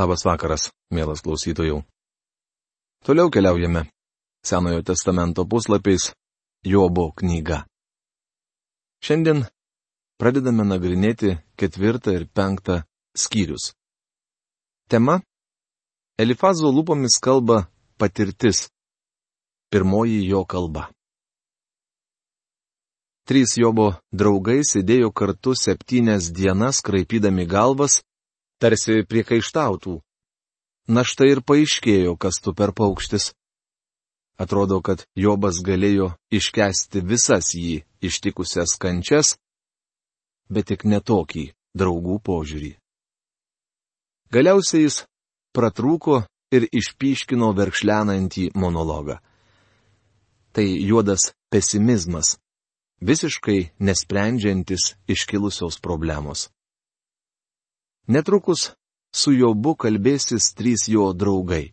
Labas vakaras, mielas klausytojų. Toliau keliaujame Senojo testamento puslapiais Jobo knyga. Šiandien pradedame nagrinėti ketvirtą ir penktą skyrius. Tema - Elifazo lūpomis kalba patirtis. Pirmoji jo kalba. Trys Jobo draugai sėdėjo kartu septynias dienas kraipydami galvas, tarsi priekaištautų. Na štai ir paaiškėjo, kas tu per paukštis. Atrodo, kad Jobas galėjo iškesti visas jį ištikusias kančias, bet tik netokį draugų požiūrį. Galiausiai jis pratrūko ir išpiškino verkšlenantį monologą. Tai juodas pesimizmas, visiškai nesprendžiantis iškilusios problemos. Netrukus su Jobu kalbėsis trys jo draugai.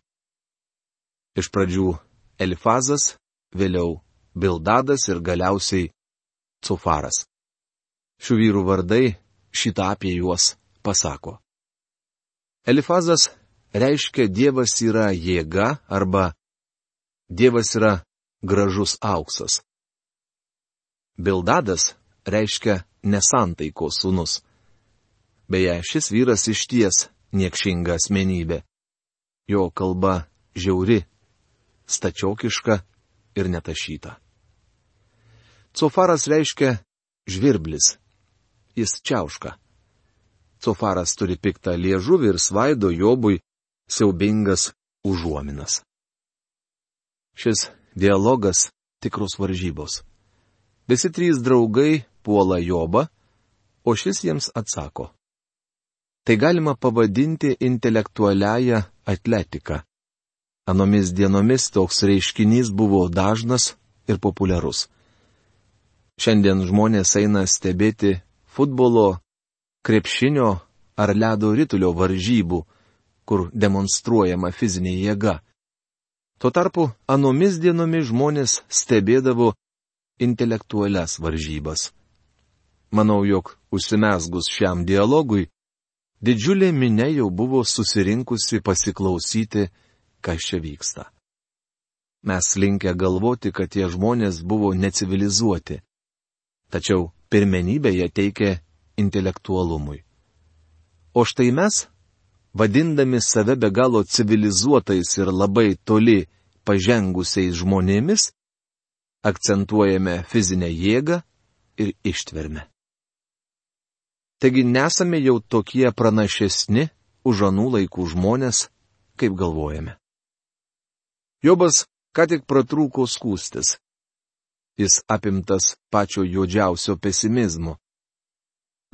Iš pradžių Elifazas, vėliau Bildadas ir galiausiai Cufaras. Šių vyrų vardai šitą apie juos pasako. Elifazas reiškia Dievas yra jėga arba Dievas yra gražus auksas. Bildadas reiškia nesantaiko sūnus. Beje, šis vyras iš ties niekšinga asmenybė. Jo kalba žiauri, stačiokiška ir netašyta. Cofaras reiškia žvirblis. Jis čiauška. Cofaras turi piktą liežuvį ir svaido jobui siaubingas užuominas. Šis dialogas tikrus varžybos. Visi trys draugai puola Jobą, o šis jiems atsako. Tai galima pavadinti intelektualiają atletiką. Anomis dienomis toks reiškinys buvo dažnas ir populiarus. Šiandien žmonės eina stebėti futbolo, krepšinio ar ledo ritulio varžybų, kur demonstruojama fizinė jėga. Tuo tarpu anomis dienomis žmonės stebėdavo intelektualias varžybas. Manau, jog užsimesgus šiam dialogui, didžiulė minė jau buvo susirinkusi pasiklausyti, kas čia vyksta. Mes linkę galvoti, kad tie žmonės buvo necivilizuoti. Tačiau pirmenybę jie teikė intelektualumui. O štai mes, vadindami save be galo civilizuotais ir labai toli pažengusiais žmonėmis, akcentuojame fizinę jėgą ir ištvermę. Taigi nesame jau tokie pranašesni už anų laikų žmonės, kaip galvojame. Jobas ką tik pratrūko skūstis. Jis apimtas pačio juodžiausio pesimizmo.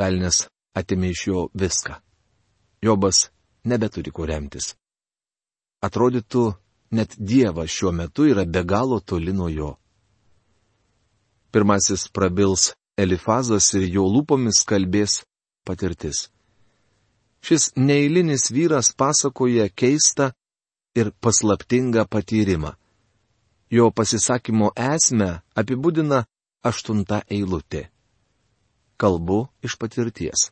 Velnes atimė iš jo viską. Jobas nebeturi kur remtis. Atrodytų, net Dievas šiuo metu yra be galo toli nuo jo. Pirmasis prabils Elifazas ir jo lūpomis kalbės patirtis. Šis neįlinis vyras pasakoja keistą ir paslaptingą patyrimą. Jo pasisakymo esmę apibūdina aštunta eilutė. Kalbu iš patirties.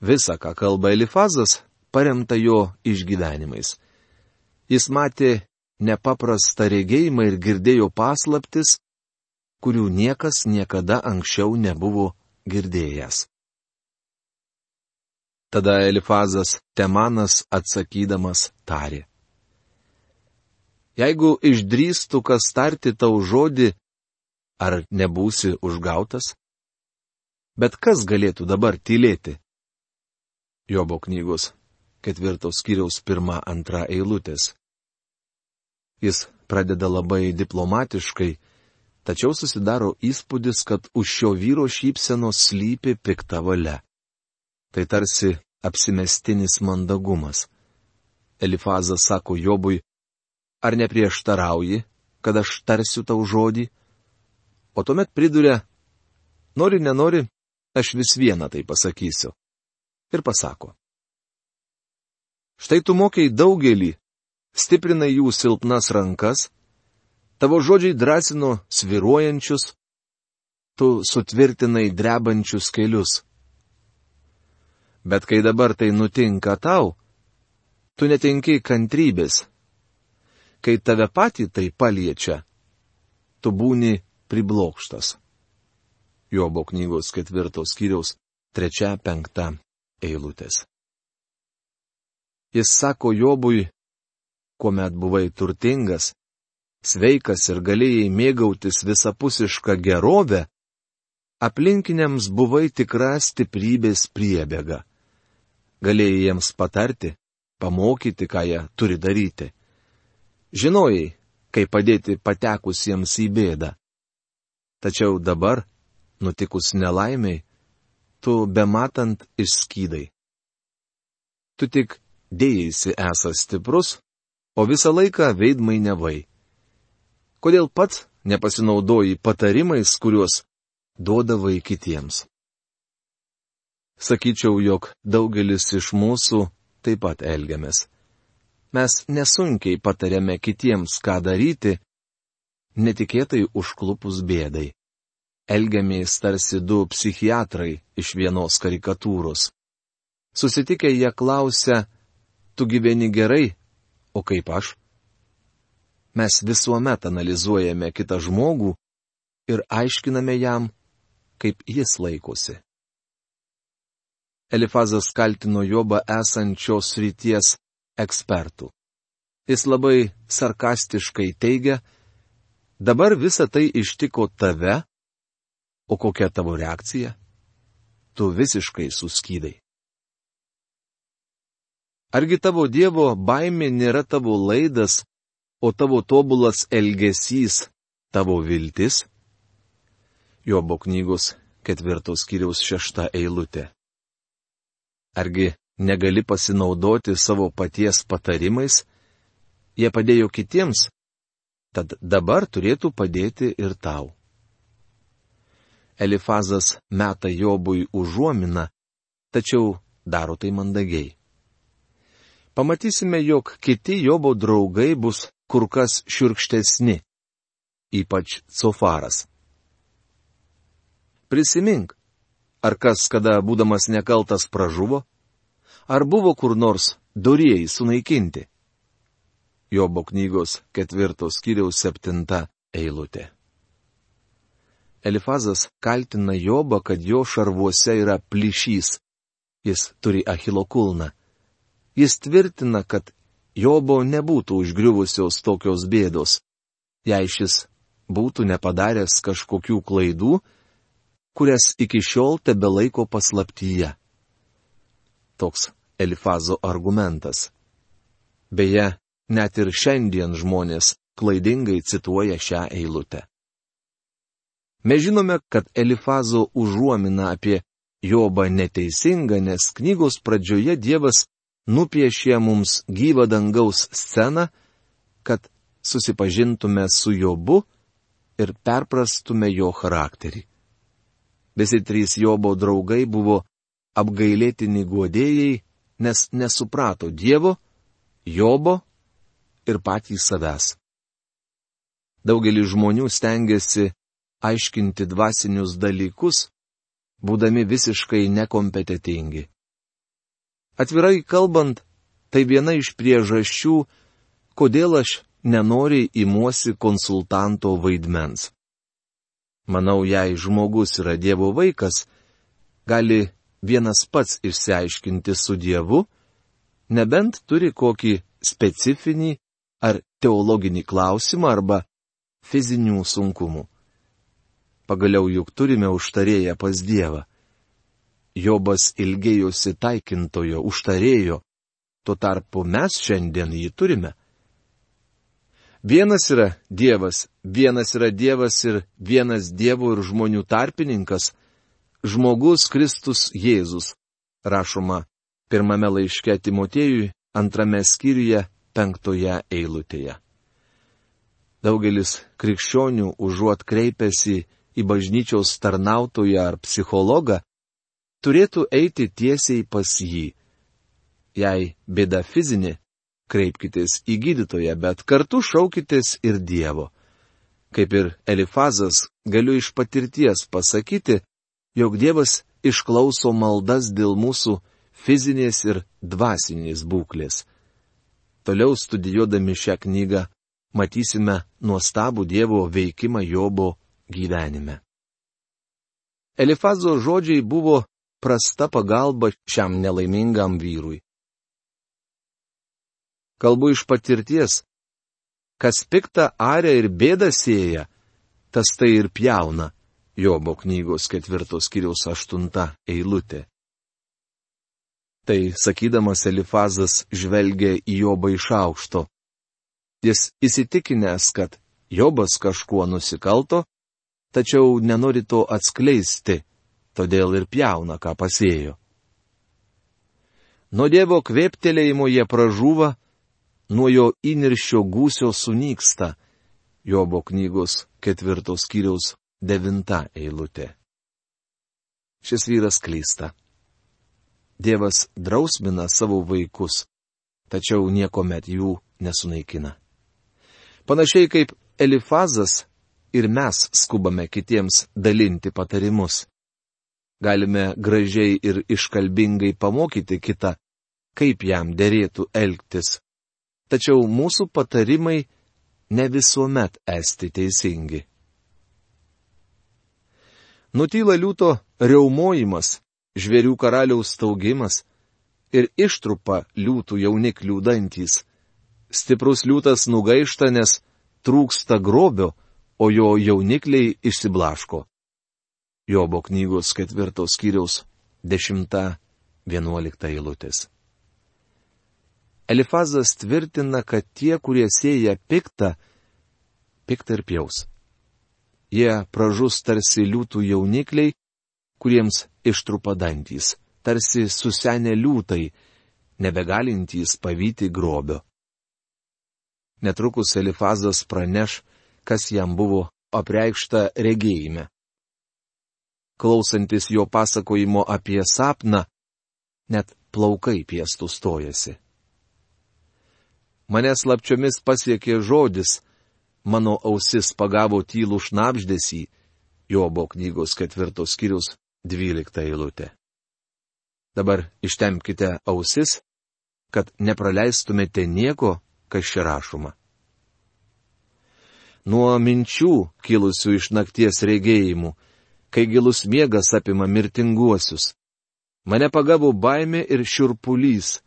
Visa, ką kalba Elifazas, paremta jo išgyvenimais. Jis matė nepaprastą regėjimą ir girdėjo paslaptis, kurių niekas niekada anksčiau nebuvo girdėjęs. Tada Elifazas Temanas atsakydamas tarė. Jeigu išdrįstų kas tarti tau žodį, ar nebūsi užgautas? Bet kas galėtų dabar tylėti? Jobo knygos ketvirtos skyriaus pirmą antrą eilutės. Jis pradeda labai diplomatiškai, tačiau susidaro įspūdis, kad už šio vyro šypsenos slypi pikta valia. Tai tarsi apsimestinis mandagumas. Elifazas sako Jobui, ar neprieštarauji, kad aš tarsiu tau žodį? O tuomet priduria, nori, nenori, aš vis vieną tai pasakysiu. Ir pasako. Štai tu mokiai daugelį, stiprinai jų silpnas rankas, Tavo žodžiai drąsino sviruojančius, tu sutvirtinai drebančius kelius. Bet kai dabar tai nutinka tau, tu netenki kantrybės. Kai tave patį tai paliečia, tu būni priblokštas. Jobo knygos ketvirtos skyriaus trečia penkta eilutės. Jis sako Jobui, kuomet buvai turtingas, sveikas ir galėjai mėgautis visapusišką gerovę, aplinkiniams buvai tikra stiprybės priebėga. Galėjai jiems patarti, pamokyti, ką jie turi daryti. Žinojai, kaip padėti patekusiems į bėdą. Tačiau dabar, nutikus nelaimiai, tu bematant išskydai. Tu tik dėjėsi esas stiprus, o visą laiką veidmainevai. Kodėl pats nepasinaudoji patarimais, kuriuos duodavai kitiems? Sakyčiau, jog daugelis iš mūsų taip pat elgiamės. Mes nesunkiai patarėme kitiems, ką daryti, netikėtai užklupus bėdai. Elgiamės tarsi du psichiatrai iš vienos karikatūros. Susitikę jie klausia, tu gyveni gerai, o kaip aš? Mes visuomet analizuojame kitą žmogų ir aiškiname jam, kaip jis laikosi. Elifazas kaltino Jobą esančios ryties ekspertų. Jis labai sarkastiškai teigia, dabar visa tai ištiko tave, o kokia tavo reakcija? Tu visiškai suskydai. Argi tavo Dievo baimė nėra tavo laidas, o tavo tobulas elgesys tavo viltis? Jobo knygos ketvirtos kiriaus šešta eilutė. Argi negali pasinaudoti savo paties patarimais? Jie padėjo kitiems, tad dabar turėtų padėti ir tau. Elifazas meta Jobui užuominą, tačiau daro tai mandagiai. Pamatysime, jog kiti Jobo draugai bus kur kas širkštesni, ypač Cofaras. Prisimink, Ar kas kada būdamas nekaltas pražuvo? Ar buvo kur nors dorėjai sunaikinti? Jobo knygos ketvirtos kiriaus septinta eilutė. Elifazas kaltina Jobą, kad jo šarvuose yra plyšys. Jis turi achilo kulną. Jis tvirtina, kad Jobo nebūtų užgriuvusios tokios bėdos. Jei šis būtų nepadaręs kažkokių klaidų, kurias iki šiol tebe laiko paslaptyje. Toks Elifazo argumentas. Beje, net ir šiandien žmonės klaidingai cituoja šią eilutę. Mes žinome, kad Elifazo užuomina apie Jobą neteisinga, nes knygos pradžioje Dievas nupiešė mums gyvą dangaus sceną, kad susipažintume su Jobu ir perprastume jo charakterį. Visi trys Jobo draugai buvo apgailėtini guodėjai, nes nesuprato Dievo, Jobo ir patys savęs. Daugelis žmonių stengiasi aiškinti dvasinius dalykus, būdami visiškai nekompetitingi. Atvirai kalbant, tai viena iš priežasčių, kodėl aš nenoriai imuosi konsultanto vaidmens. Manau, jei žmogus yra Dievo vaikas, gali vienas pats išsiaiškinti su Dievu, nebent turi kokį specifinį ar teologinį klausimą arba fizinių sunkumų. Pagaliau juk turime užtarėję pas Dievą. Jobas ilgėjosi taikintojo užtarėjo, tuo tarpu mes šiandien jį turime. Vienas yra Dievas, vienas yra Dievas ir vienas Dievo ir žmonių tarpininkas - žmogus Kristus Jėzus, rašoma pirmame laiške Timotėjui, antrame skyriuje, penktoje eilutėje. Daugelis krikščionių užuot kreipėsi į bažnyčiaus tarnautoją ar psichologą, turėtų eiti tiesiai pas jį. Jei bėda fizinė, kreipkitės į gydytoją, bet kartu šaukitės ir Dievo. Kaip ir Elifazas, galiu iš patirties pasakyti, jog Dievas išklauso maldas dėl mūsų fizinės ir dvasinės būklės. toliau studijuodami šią knygą matysime nuostabų Dievo veikimą Jobo gyvenime. Elifazo žodžiai buvo prasta pagalba šiam nelaimingam vyrui. Kalbu iš patirties. Kas pikta aria ir bėda sėja, tas tai ir pjauna. Jobo knygos ketvirtos kiriaus aštunta eilutė. Tai sakydamas Elifazas žvelgia į Jobą iš aukšto. Jis įsitikinęs, kad Jobas kažkuo nusikalto, tačiau nenori to atskleisti, todėl ir pjauna, ką pasėjo. Nuo Dievo kvėptelėjimo jie pražūva, nuo jo įniršio gūsio sunyksta. Jobo knygos ketvirtos kiriaus devinta eilutė. Šis vyras klysta. Dievas drausmina savo vaikus, tačiau niekuomet jų nesunaikina. Panašiai kaip Elifazas ir mes skubame kitiems dalinti patarimus. Galime gražiai ir iškalbingai pamokyti kitą, kaip jam dėrėtų elgtis. Tačiau mūsų patarimai ne visuomet esti teisingi. Nutyla liūto reumojimas, žvėrių karaliaus staugimas ir ištrupa liūtų jauniklių dantys. Stiprus liūtas nugaišta, nes trūksta grobio, o jo jaunikliai išsiblaško. Jobo knygos ketvirtos skyriaus dešimta vienuolikta eilutės. Elifazas tvirtina, kad tie, kurie sėja piktą, piktą ir pjaus. Jie pražus tarsi liūtų jaunikliai, kuriems ištrupa dantys, tarsi susenę liūtai, nebegalintys pavyti grobio. Netrukus Elifazas praneš, kas jam buvo apreikšta regėjime. Klausantis jo pasakojimo apie sapną, net plaukai piestų stojasi. Mane slapčiomis pasiekė žodis, mano ausis pagavo tylų šnapždėsį, Jobo knygos ketvirtos skyrius dvylikta eilutė. Dabar ištempkite ausis, kad nepraleistumėte nieko, kas čia rašoma. Nuo minčių kilusių iš nakties regėjimų, kai gilus miegas apima mirtinguosius. Mane pagavo baimė ir šiurpulys,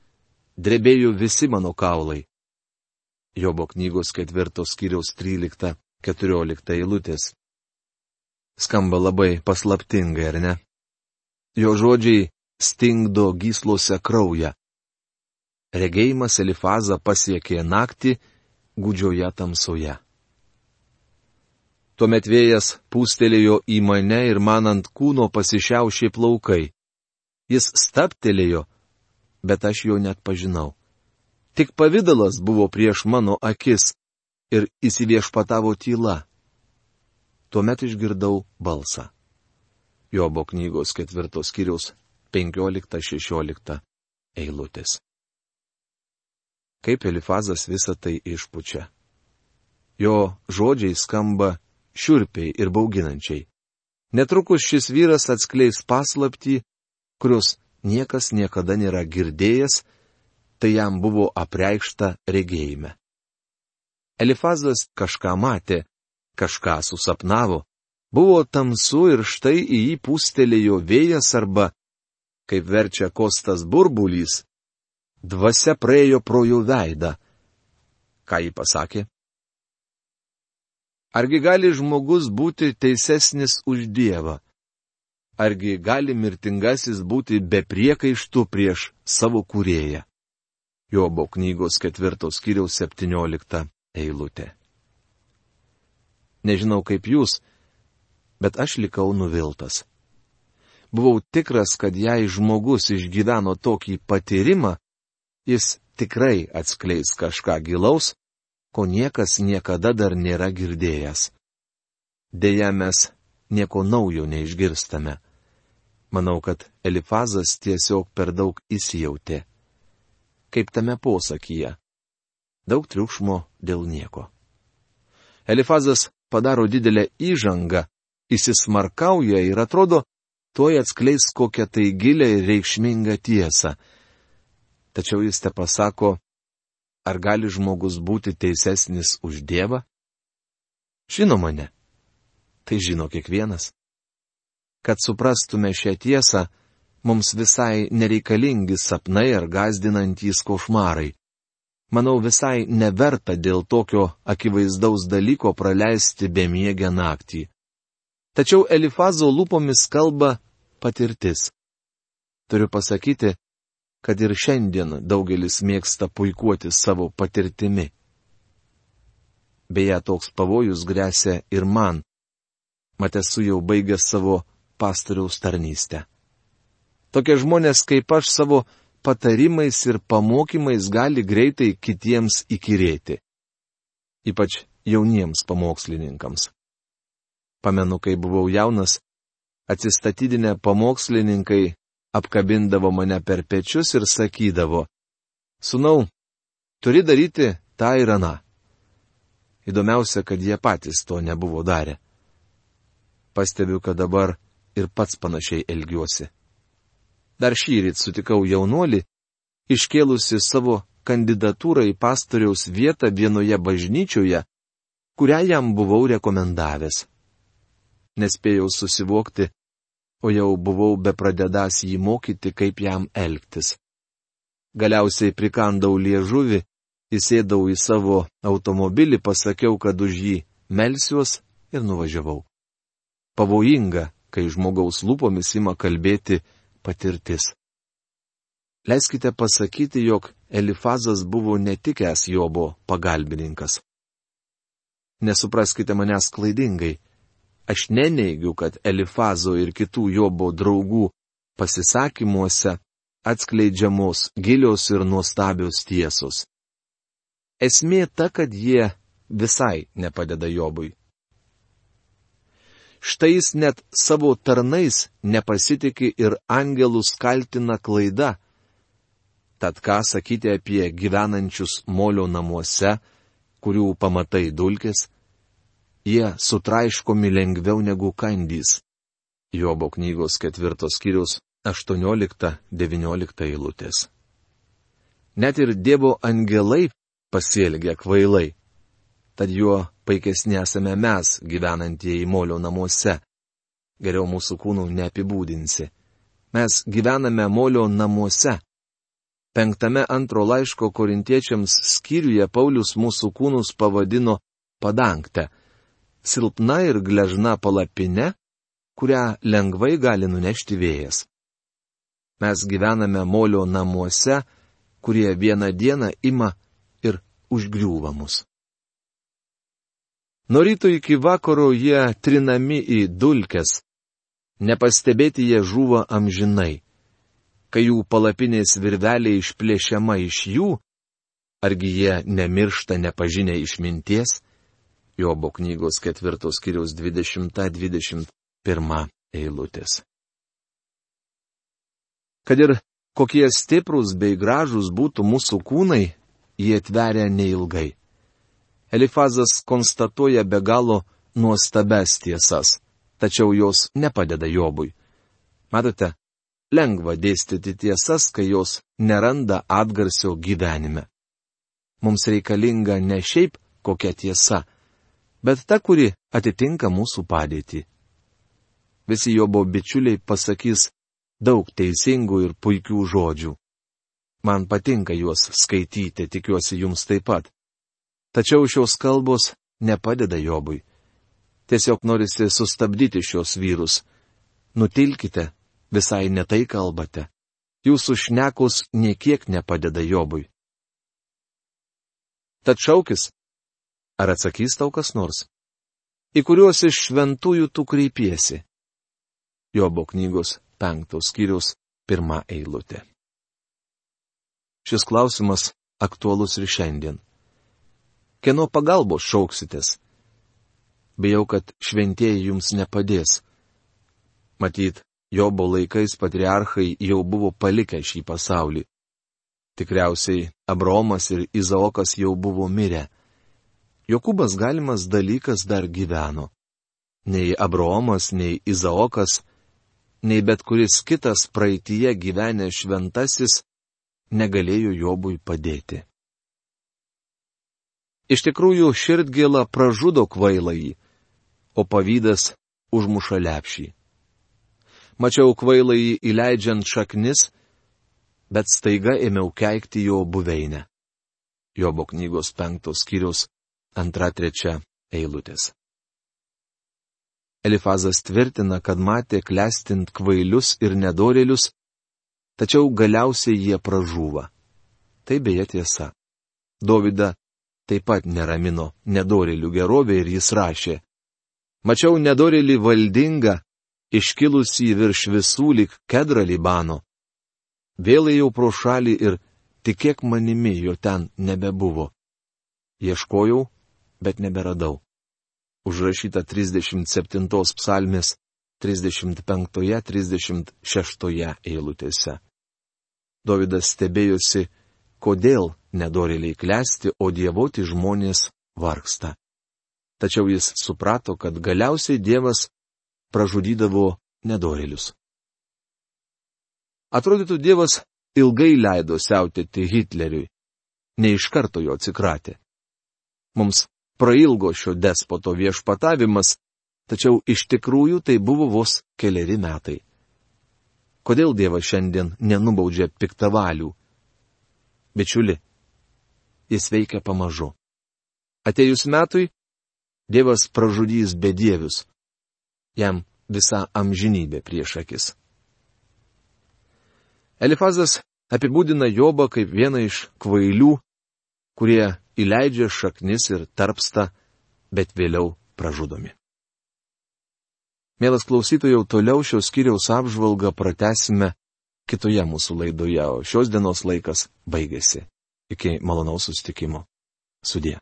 drebėjo visi mano kaulai. Jobo knygos ketvirtos skyriaus 13-14 eilutės. Skamba labai paslaptingai, ar ne? Jo žodžiai stingdo gyslose kraują. Regėjimas Elifazą pasiekė naktį gudžioje tamsoje. Tuomet vėjas pūstelėjo į mane ir man ant kūno pasišiaušė plaukai. Jis staptelėjo, bet aš jo net pažinau. Tik pavydalas buvo prieš mano akis ir įsiviešpatavo tyla. Tuomet išgirdau balsą. Jobo knygos ketvirtos kiriaus 15-16 eilutės. Kaip Elifazas visą tai išpučia. Jo žodžiai skamba šiurpiai ir bauginančiai. Netrukus šis vyras atskleis paslapti, kurios niekas niekada nėra girdėjęs tai jam buvo apreikšta regėjime. Elifazas kažką matė, kažką susapnavo, buvo tamsu ir štai į jį pūstelėjo vėjas arba, kaip verčia kostas burbulys, dvasia praėjo pro jų veidą. Ką jį pasakė? Argi gali žmogus būti teisesnis už Dievą? Argi gali mirtingasis būti be priekaištų prieš savo kurėją? Jobo knygos ketvirtos kiriaus septyniolikta eilutė. Nežinau kaip jūs, bet aš likau nuviltas. Buvau tikras, kad jei žmogus išgyveno tokį patyrimą, jis tikrai atskleis kažką gilaus, ko niekas niekada dar nėra girdėjęs. Deja, mes nieko naujo neišgirstame. Manau, kad Elifazas tiesiog per daug įsijautė kaip tame posakyje. Daug triukšmo dėl nieko. Elifazas padaro didelę įžangą, įsismarkauja ir atrodo, tuoj atskleis kokią tai gilę ir reikšmingą tiesą. Tačiau jis te pasako, ar gali žmogus būti teisesnis už Dievą? Žinoma ne. Tai žino kiekvienas. Kad suprastume šią tiesą, mums visai nereikalingi sapnai ar gazdinantys košmarai. Manau, visai neverta dėl tokio akivaizdaus dalyko praleisti bemiegę naktį. Tačiau Elifazo lūpomis kalba patirtis. Turiu pasakyti, kad ir šiandien daugelis mėgsta puikuoti savo patirtimi. Beje, toks pavojus grėsia ir man. Mat esu jau baigęs savo pastoriaus tarnystę. Tokie žmonės kaip aš savo patarimais ir pamokymais gali greitai kitiems įkyrėti. Ypač jauniems pamokslininkams. Pamenu, kai buvau jaunas, atsistatydinę pamokslininkai apkabindavo mane per pečius ir sakydavo, Sūnau, turi daryti tą ir aną. Įdomiausia, kad jie patys to nebuvo darę. Pastebiu, kad dabar ir pats panašiai elgiuosi. Dar šį rytą sutikau jaunuolį, iškėlusi savo kandidatūrą į pastoriaus vietą vienoje bažnyčioje, kurią jam buvau rekomendavęs. Nespėjau susivokti, o jau buvau bepradedas jį mokyti, kaip jam elgtis. Galiausiai prikandau liežuvį, įsėdau į savo automobilį, pasakiau, kad už jį melsiuos ir nuvažiavau. Pavojinga, kai žmogaus lūpomis ima kalbėti patirtis. Leiskite pasakyti, jog Elifazas buvo netikęs Jobo pagalbininkas. Nesupraskite manęs klaidingai. Aš neneigiu, kad Elifazo ir kitų Jobo draugų pasisakymuose atskleidžiamos gilios ir nuostabios tiesos. Esmė ta, kad jie visai nepadeda Jobui. Štai jis net savo tarnais nepasitikė ir angelus kaltina klaida. Tad ką sakyti apie gyvenančius molio namuose, kurių pamatai dulkės, jie sutraiškomi lengviau negu kandys. Jobo knygos ketvirtos skyrius 18-19 eilutės. Net ir Dievo angelai pasielgia kvailai. Tad juo paikesni esame mes, gyvenantieji molio namuose. Geriau mūsų kūnų neapibūdinsi. Mes gyvename molio namuose. Penktame antro laiško korintiečiams skyriuje Paulius mūsų kūnus pavadino padangte silpna ir gležna palapinė, kurią lengvai gali nunešti vėjas. Mes gyvename molio namuose, kurie vieną dieną ima ir užgriūva mus. Nuo ryto iki vakaro jie trinami į dulkes, nepastebėti jie žuva amžinai. Kai jų palapinės virvelė išplėšiama iš jų, argi jie nemiršta nepažinę išminties, Jobo knygos ketvirtos kiriaus 20-21 eilutės. Kad ir kokie stiprus bei gražus būtų mūsų kūnai, jie tveria neilgai. Elifazas konstatuoja be galo nuostabes tiesas, tačiau jos nepadeda Jobui. Matote, lengva dėstyti tiesas, kai jos neranda atgarsio gyvenime. Mums reikalinga ne šiaip kokia tiesa, bet ta, kuri atitinka mūsų padėtį. Visi Jobo bičiuliai pasakys daug teisingų ir puikių žodžių. Man patinka juos skaityti, tikiuosi jums taip pat. Tačiau šios kalbos nepadeda Jobui. Tiesiog norisi sustabdyti šios vyrus. Nutilkite, visai netai kalbate. Jūsų šnekus niekiek nepadeda Jobui. Tad šaukis, Ar atsakys tau kas nors? Į kuriuos iš šventųjų tu kreipiesi? Jobo knygos penktos skyrius pirmą eilutę. Šis klausimas aktualus ir šiandien. Kieno pagalbos šauksitės? Bijau, kad šventieji jums nepadės. Matyt, Jobo laikais patriarchai jau buvo palikę šį pasaulį. Tikriausiai Abromas ir Izaokas jau buvo mirę. Jokūbas galimas dalykas dar gyveno. Nei Abraomas, nei Izaokas, nei bet kuris kitas praeitie gyvenęs šventasis negalėjo Jobui padėti. Iš tikrųjų, širdgėla pražudo kvailąjį, o pavydas užmuša lepšį. Mačiau kvailąjį įleidžiant šaknis, bet staiga ėmiau keikti jo buveinę. Jobo knygos penktos skyrius antra trečia eilutės. Elifazas tvirtina, kad matė klestint kvailius ir nedorelius, tačiau galiausiai jie pražūva. Tai beje tiesa. Dovida taip pat neramino nedorelių gerovė ir jis rašė. Mačiau nedorelį valdingą, iškilusį virš visų lik kedra Libano. Vėl ėjau pro šalį ir tikėk manimi, jo ten nebebuvo. Ieškojau, bet neberadau. Užrašyta 37 psalmės 35-36 eilutėse. Davidas stebėjosi, kodėl nedorėliai klesti, o dievoti žmonės vargsta. Tačiau jis suprato, kad galiausiai Dievas pražudydavo nedorėlius. Atrodytų, Dievas ilgai leido siautėti Hitleriui, ne iš karto jo atsikratė. Mums prailgo šio despoto viešpatavimas, tačiau iš tikrųjų tai buvo vos keliari metai. Kodėl Dievas šiandien nenubaudžia piktavalių? Bičiuli, jis veikia pamažu. Atėjus metui, Dievas pražudys bedievius. Jam visa amžinybė prieš akis. Elifazas apibūdina Jobą kaip vieną iš kvailių, kurie įleidžia šaknis ir tarpsta, bet vėliau pražudomi. Mielas klausytojau, toliau šios skyriaus apžvalgą pratesime kitoje mūsų laidoje, o šios dienos laikas baigėsi. Iki malonaus sustikimo. Sudė.